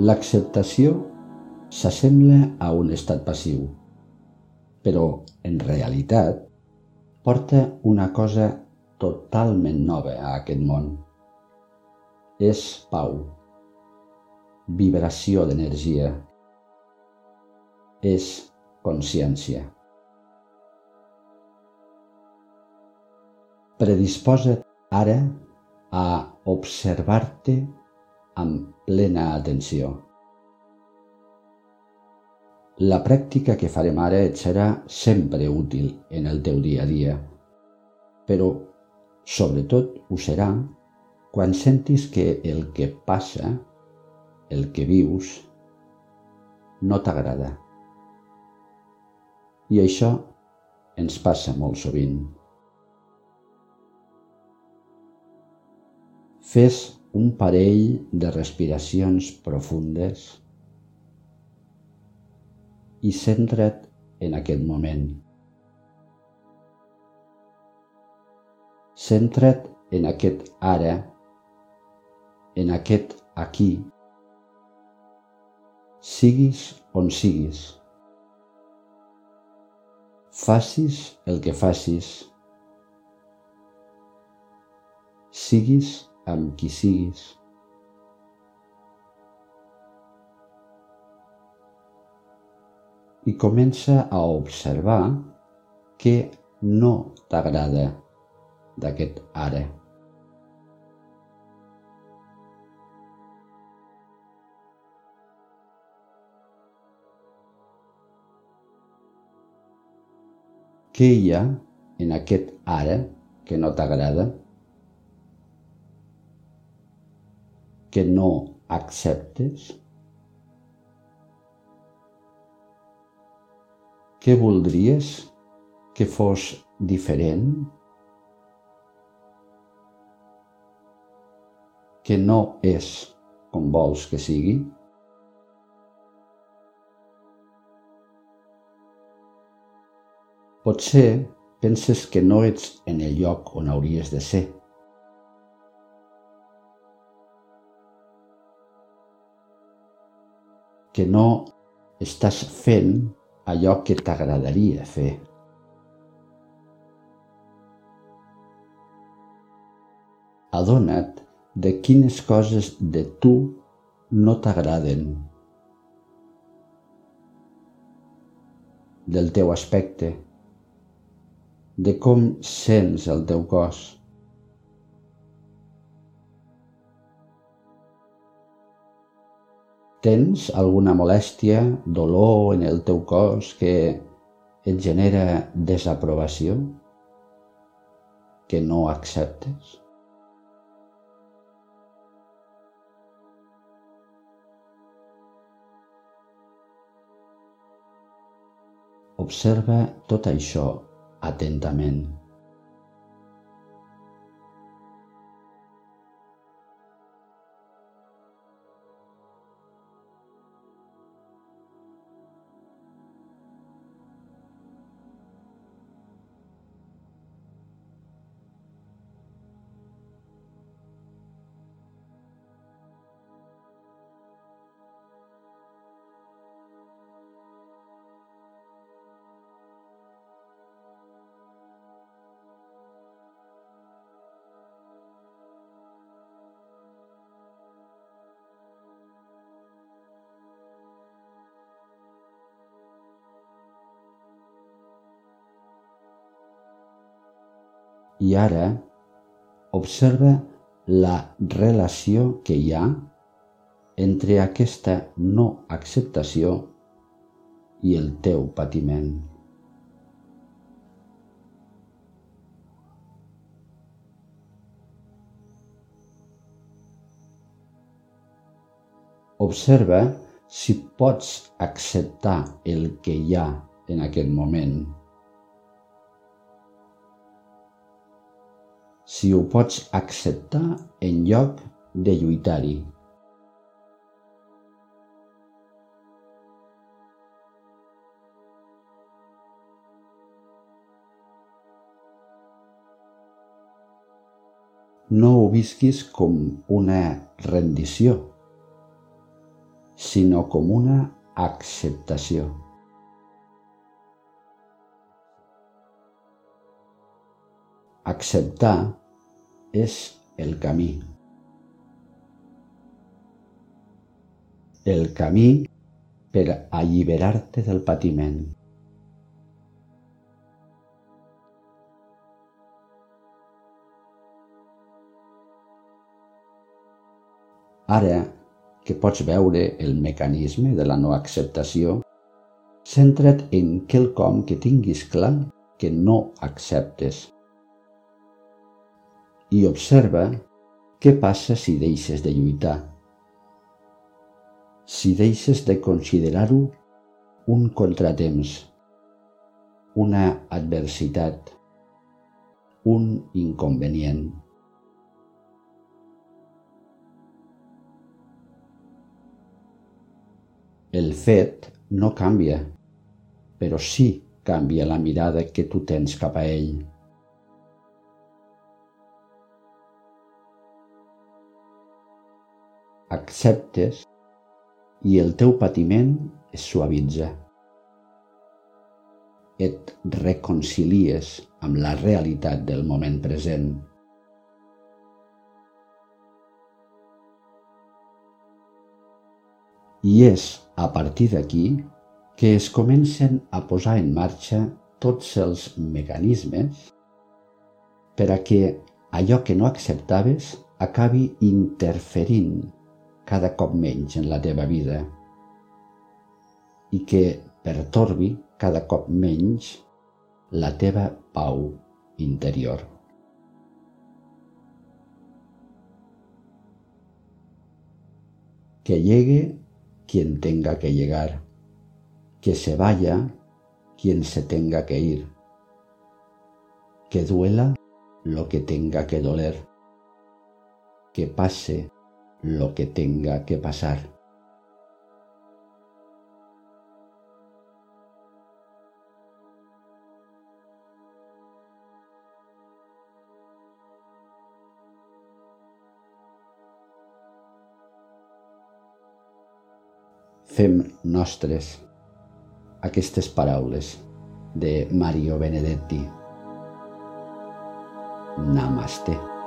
L'acceptació s'assembla a un estat passiu, però en realitat porta una cosa totalment nova a aquest món. És pau, vibració d'energia, és consciència. Predisposa't ara a observar-te amb plena atenció. La pràctica que farem ara et serà sempre útil en el teu dia a dia, però sobretot ho serà quan sentis que el que passa, el que vius, no t'agrada. I això ens passa molt sovint. Fes un parell de respiracions profundes i centra't en aquest moment. Centra't en aquest ara, en aquest aquí, siguis on siguis. Facis el que facis. Siguis amb qui siguis. I comença a observar què no t'agrada d'aquest ara. Què hi ha en aquest ara que no t'agrada? Que no acceptes? Què voldries que fos diferent? Que no és com vols que sigui? Potser penses que no ets en el lloc on hauries de ser. Que no estàs fent allò que t'agradaria fer. Adona't de quines coses de tu no t'agraden, del teu aspecte, de com sents el teu cos. Tens alguna molèstia, dolor en el teu cos que et genera desaprovació? Que no acceptes? Observa tot això atentament. I ara observa la relació que hi ha entre aquesta no acceptació i el teu patiment. Observa si pots acceptar el que hi ha en aquest moment. Si ho pots acceptar en lloc de lluitar-hi. No ho visquis com una rendició, sinó com una acceptació. Acceptar és el camí. El camí per alliberar-te del patiment. Ara que pots veure el mecanisme de la no acceptació, centra't en quelcom que tinguis clar que no acceptes. I observa què passa si deixes de lluitar. Si deixes de considerar-ho un contratemps, una adversitat, un inconvenient. El fet no canvia, però sí canvia la mirada que tu tens cap a ell. Acceptes i el teu patiment es suavitza. Et reconcilies amb la realitat del moment present. I és a partir d'aquí que es comencen a posar en marxa tots els mecanismes per a que allò que no acceptaves acabi interferint cada cop en la teva vida i que pertorbi cada cop la teva pau interior. Que llegue quien tenga que llegar, que se vaya quien se tenga que ir, que duela lo que tenga que doler, que pase lo que tenga que pasar. fem nostres aquestes paraules de Mario Benedetti. Namaste.